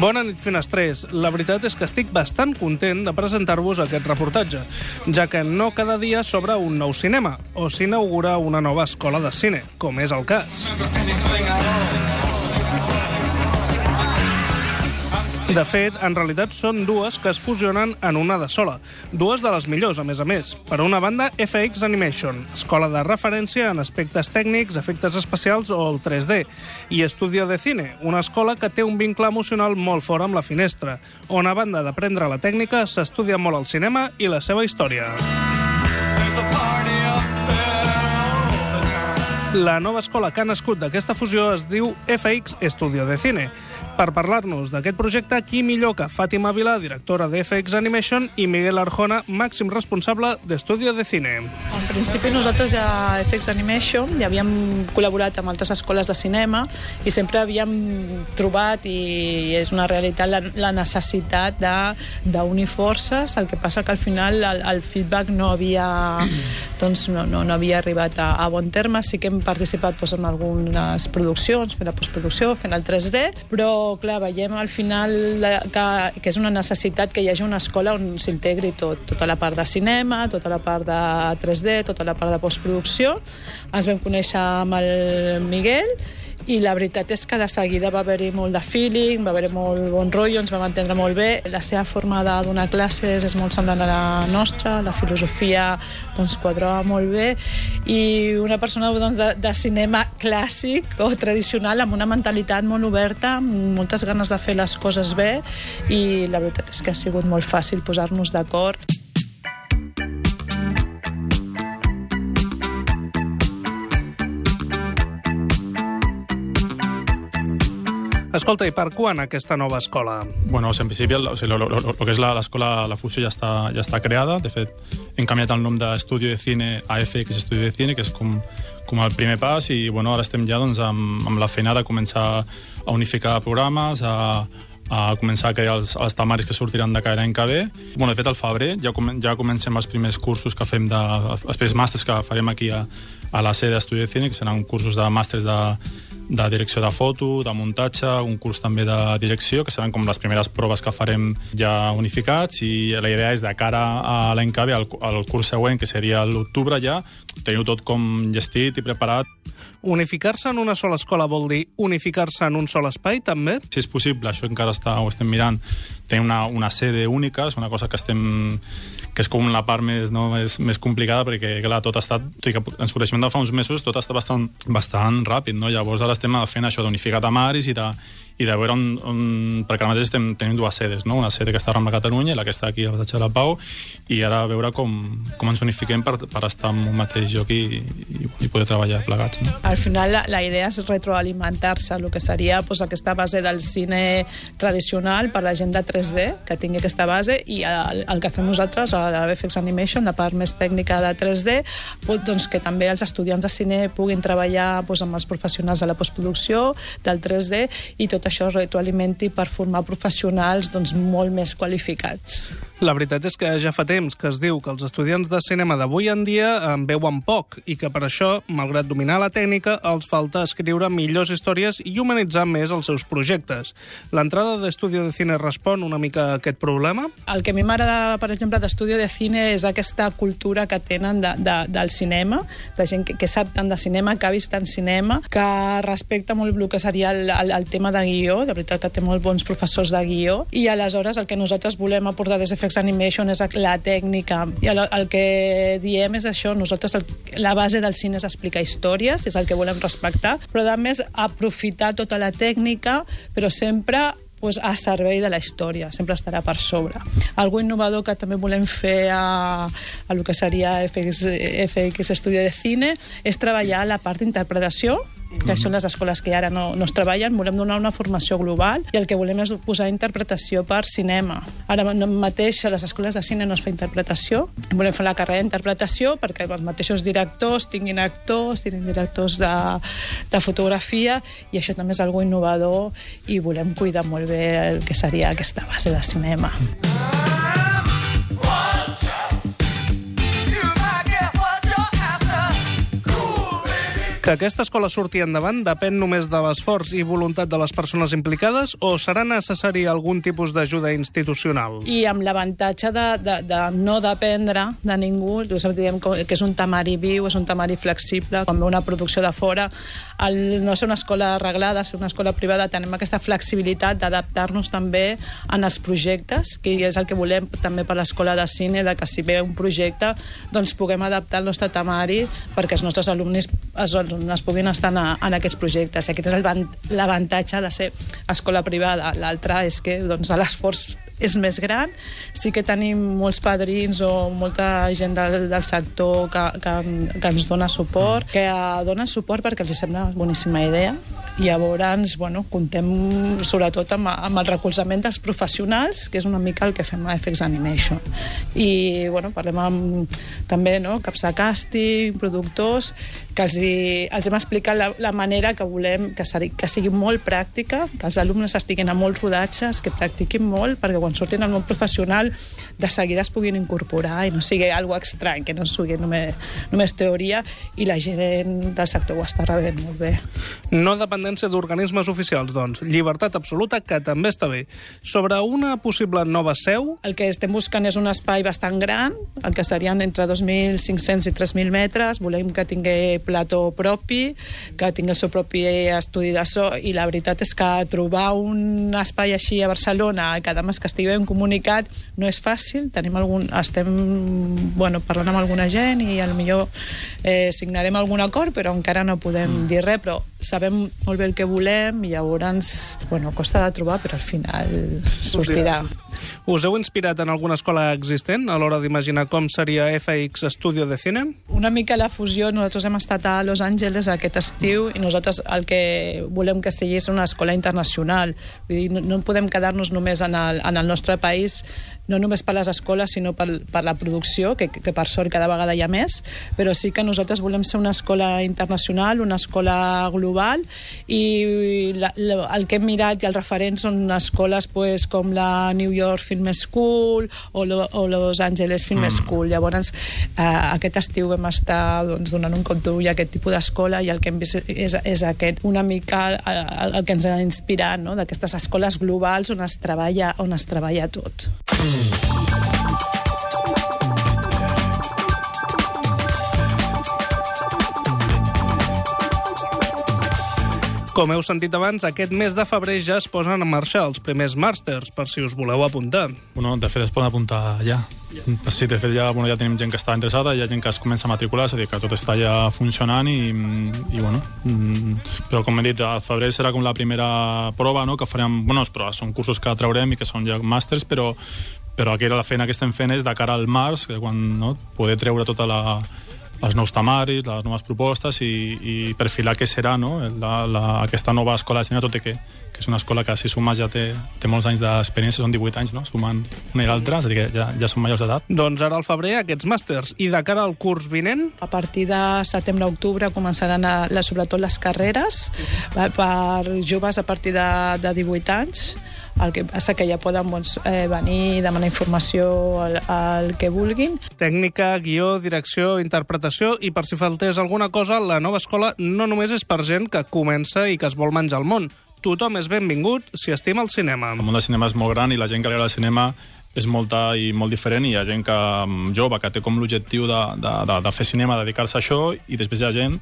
Bona nit, finestrers. La veritat és que estic bastant content de presentar-vos aquest reportatge, ja que no cada dia s'obre un nou cinema o s'inaugura una nova escola de cine, com és el cas. De fet, en realitat són dues que es fusionen en una de sola. Dues de les millors, a més a més. Per una banda, FX Animation, escola de referència en aspectes tècnics, efectes especials o el 3D. I Estudio de Cine, una escola que té un vincle emocional molt fort amb la finestra, on a banda d'aprendre la tècnica, s'estudia molt el cinema i la seva història. La nova escola que ha nascut d'aquesta fusió es diu FX Estudio de Cine. Per parlar-nos d'aquest projecte, qui millor que Fàtima Vilà, directora de FX Animation, i Miguel Arjona, màxim responsable d'Estudio de Cine. En principi nosaltres ja a FX Animation ja havíem col·laborat amb altres escoles de cinema i sempre havíem trobat, i és una realitat, la, la necessitat d'unir forces, el que passa que al final el, el feedback no havia, doncs, no, no, no havia arribat a, a bon terme, sí que hem participat doncs, en algunes produccions, fent la postproducció, fent el 3D, però clar, veiem al final que, que és una necessitat que hi hagi una escola on s'integri tot, tota la part de cinema, tota la part de 3D, tota la part de postproducció. Ens vam conèixer amb el Miguel i la veritat és que de seguida va haver-hi molt de feeling, va haver-hi molt bon rotllo, ens vam entendre molt bé. La seva forma de donar classes és molt semblant a la nostra, la filosofia doncs, quadrava molt bé i una persona doncs, de, de cinema clàssic o tradicional amb una mentalitat molt oberta, amb moltes ganes de fer les coses bé i la veritat és que ha sigut molt fàcil posar-nos d'acord. Escolta, i per quan aquesta nova escola? Bueno, en principi, el, o sigui, lo, lo, lo, lo que és l'escola, la fusió ja està, ja està creada. De fet, hem canviat el nom d'Estudio de Cine a FX Estudio de Cine, que és com, com el primer pas, i bueno, ara estem ja doncs, amb, amb la feina de començar a unificar programes, a, a començar a crear els, els temaris que sortiran de cada any que ve. Bueno, de fet, al febrer ja, com, ja comencem els primers cursos que fem, de, els primers màsters que farem aquí a, a la sede d'Estudi de Cine, que seran cursos de màsters de, de direcció de foto, de muntatge, un curs també de direcció, que seran com les primeres proves que farem ja unificats, i la idea és de cara a l'any que ve, al, al curs següent, que seria l'octubre ja, teniu tot com gestit i preparat. Unificar-se en una sola escola vol dir unificar-se en un sol espai, també? Si és possible, això encara està, ho estem mirant, tenir una, una sede única, és una cosa que estem que és com la part més, no, més, més complicada perquè, clar, tot ha estat, tot i que ens coneixem de fa uns mesos, tot està bastant, bastant ràpid, no? Llavors ara estem fent això d'unificar tamaris i de, i de veure on, on... perquè ara mateix estem, tenim dues sedes, no? una sede que està a Rambla Catalunya i la que està aquí a Passatge de la Pau, i ara veure com, com ens unifiquem per, per estar en un mateix lloc i, i, i poder treballar plegats. No? Al final la, la idea és retroalimentar-se, el que seria pues, aquesta base del cine tradicional per la gent de 3D, que tingui aquesta base, i el, el que fem nosaltres, a la VFX Animation, la part més tècnica de 3D, doncs que també els estudiants de cine puguin treballar pues, amb els professionals de la postproducció, del 3D, i tot això retroalimenti per formar professionals doncs, molt més qualificats. La veritat és que ja fa temps que es diu que els estudiants de cinema d'avui en dia en veuen poc i que per això, malgrat dominar la tècnica, els falta escriure millors històries i humanitzar més els seus projectes. L'entrada d'Estudio de Cine respon una mica a aquest problema? El que a mi m'agrada, per exemple, d'Estudio de Cine és aquesta cultura que tenen de, de, del cinema, de gent que, que sap tant de cinema, que ha vist tant cinema, que respecta molt el que seria el, el, el tema de guió, de veritat que té molt bons professors de guió, i aleshores el que nosaltres volem aportar des de FX Animation és la tècnica, i el, el que diem és això, nosaltres el, la base del cine és explicar històries, és el que volem respectar, però a més aprofitar tota la tècnica, però sempre pues, a servei de la història, sempre estarà per sobre. Algo innovador que també volem fer a, a lo que seria FX, FX Estudio de Cine és treballar la part d'interpretació, que són les escoles que ara no, no es treballen, volem donar una formació global i el que volem és posar interpretació per cinema. Ara mateix a les escoles de cine no es fa interpretació, volem fer la carrera d'interpretació perquè els mateixos directors tinguin actors, tinguin directors de, de fotografia i això també és algo innovador i volem cuidar molt bé el que seria aquesta base de cinema. Que aquesta escola surti endavant depèn només de l'esforç i voluntat de les persones implicades o serà necessari algun tipus d'ajuda institucional? I amb l'avantatge de, de, de no dependre de ningú, diem que és un tamari viu, és un tamari flexible, com una producció de fora, el no ser una escola arreglada, ser una escola privada, tenim aquesta flexibilitat d'adaptar-nos també en els projectes, que és el que volem també per l'escola de cine, de que si ve un projecte, doncs puguem adaptar el nostre tamari perquè els nostres alumnes es, es puguin estar en, en aquests projectes. I aquest és l'avantatge de ser escola privada. L'altre és que doncs, l'esforç és més gran. Sí que tenim molts padrins o molta gent del, del sector que, que, que ens dona suport, mm. que dona suport perquè els sembla boníssima idea. I llavors, bueno, contem sobretot amb, amb el recolzament dels professionals, que és una mica el que fem a FX Animation. I, bueno, parlem amb també, no?, caps de càsting, productors, que els, hi, els hem explicat la, la manera que volem que, sigui, que sigui molt pràctica, que els alumnes estiguin a molts rodatges, que practiquin molt, perquè quan surtin al món professional de seguida es puguin incorporar i no sigui algo estrany, que no sigui només, només teoria i la gent del sector ho està rebent molt bé. No dependència d'organismes oficials, doncs. Llibertat absoluta, que també està bé. Sobre una possible nova seu... El que estem buscant és un espai bastant gran, el que serien entre 2.500 i 3.000 metres. Volem que tingui plató propi, que tingui el seu propi estudi de so, i la veritat és que trobar un espai així a Barcelona, que a més que estigui ben comunicat, no és fàcil. Tenim algun, estem bueno, parlant amb alguna gent i al millor eh, signarem algun acord, però encara no podem mm. dir res, però sabem molt bé el que volem i llavors, bueno, costa de trobar, però al final sortirà. Us heu inspirat en alguna escola existent a l'hora d'imaginar com seria FX Studio de Cine? Una mica la fusió, nosaltres hem estat a Los Angeles aquest estiu i nosaltres el que volem que sigui és una escola internacional. Vull dir, no, no podem quedar-nos només en el, en el nostre país no només per les escoles, sinó per, per la producció, que, que per sort cada vegada hi ha més, però sí que nosaltres volem ser una escola internacional, una escola global, i la, la, el que hem mirat i els referents són escoles pues, com la New York Film School o, lo, o Los Angeles Film mm. School. Llavors, eh, aquest estiu vam estar doncs, donant un compte i aquest tipus d'escola i el que hem vist és, és aquest, una mica el, el que ens ha inspirat, no? d'aquestes escoles globals on es treballa, on es treballa tot. Mm. Com heu sentit abans, aquest mes de febrer ja es posen en marxa els primers màsters, per si us voleu apuntar. Bueno, de fet, es poden apuntar ja. Sí, de fet, ja, bueno, ja tenim gent que està interessada, hi ha gent que es comença a matricular, és a dir, que tot està ja funcionant i, i bueno, mm, però com he dit, a febrer serà com la primera prova, no?, que farem, bueno, però són cursos que traurem i que són ja màsters, però, però aquí la feina que estem fent és de cara al març, que quan no, poder treure tota la, els nous tamaris, les noves propostes i, i perfilar què serà no? la, la, aquesta nova escola de cine, tot i que, que és una escola que si sumes ja té, té molts anys d'experiència, són 18 anys, no? sumant una i l'altra, és a dir, que ja, ja són majors d'edat. Doncs ara al febrer aquests màsters. I de cara al curs vinent? A partir de setembre-octubre començaran a, la, sobretot les carreres per joves a partir de, de 18 anys el que passa que ja poden doncs, eh, venir i demanar informació al, al que vulguin. Tècnica, guió, direcció, interpretació i per si faltés alguna cosa, la nova escola no només és per gent que comença i que es vol menjar el món. Tothom és benvingut si estima el cinema. El món del cinema és molt gran i la gent que li agrada el cinema és molta i molt diferent i hi ha gent que, mm, jove que té com l'objectiu de, de, de, de fer cinema, dedicar-se a això i després hi ha gent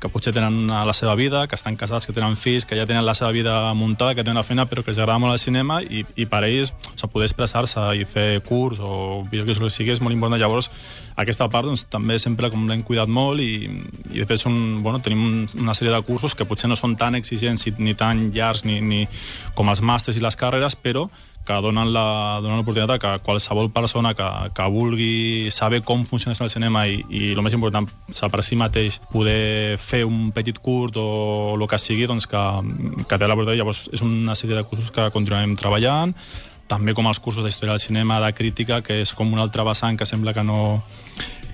que potser tenen la seva vida, que estan casats, que tenen fills, que ja tenen la seva vida muntada, que tenen la feina, però que els agrada molt el cinema i, i per ells o sigui, poder expressar-se i fer curs o vídeos que sigui és molt important. Llavors, aquesta part doncs, també sempre com l'hem cuidat molt i, i després un, bueno, tenim una sèrie de cursos que potser no són tan exigents ni tan llargs ni, ni com els màsters i les carreres, però que donen la, donen l'oportunitat que qualsevol persona que, que vulgui saber com funciona el cinema i, i el més important, per si mateix poder fer un petit curt o el que sigui, doncs que, que té l'oportunitat. Llavors, és una sèrie de cursos que continuem treballant, també com els cursos d'història del cinema, de crítica, que és com un altre vessant que sembla que no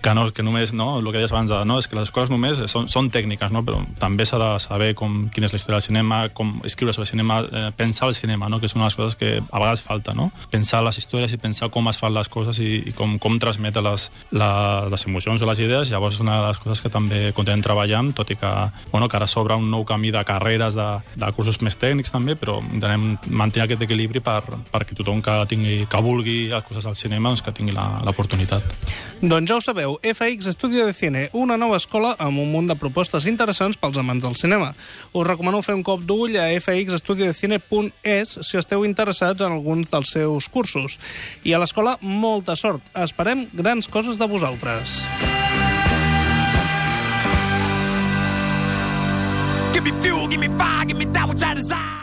que, no, que només, no, el que deies abans, de, no, és que les escoles només són, són tècniques, no? però també s'ha de saber com, quina és la història del cinema, com escriure sobre el cinema, eh, pensar el cinema, no? que és una de les coses que a vegades falta, no? pensar les històries i pensar com es fan les coses i, i com, com transmet les, la, les emocions o les idees, llavors és una de les coses que també continuem treballant, tot i que, bueno, que ara s'obre un nou camí de carreres, de, de cursos més tècnics també, però intentem mantenir aquest equilibri per, perquè tothom que, tingui, que vulgui les coses del cinema doncs que tingui l'oportunitat. Doncs ja ho sabeu, FX Estudio de Cine, una nova escola amb un munt de propostes interessants pels amants del cinema. Us recomano fer un cop d'ull a fxestudiodecine.es si esteu interessats en alguns dels seus cursos. I a l'escola, molta sort. Esperem grans coses de vosaltres. Give me fuel, give me fire, give me that which I desire.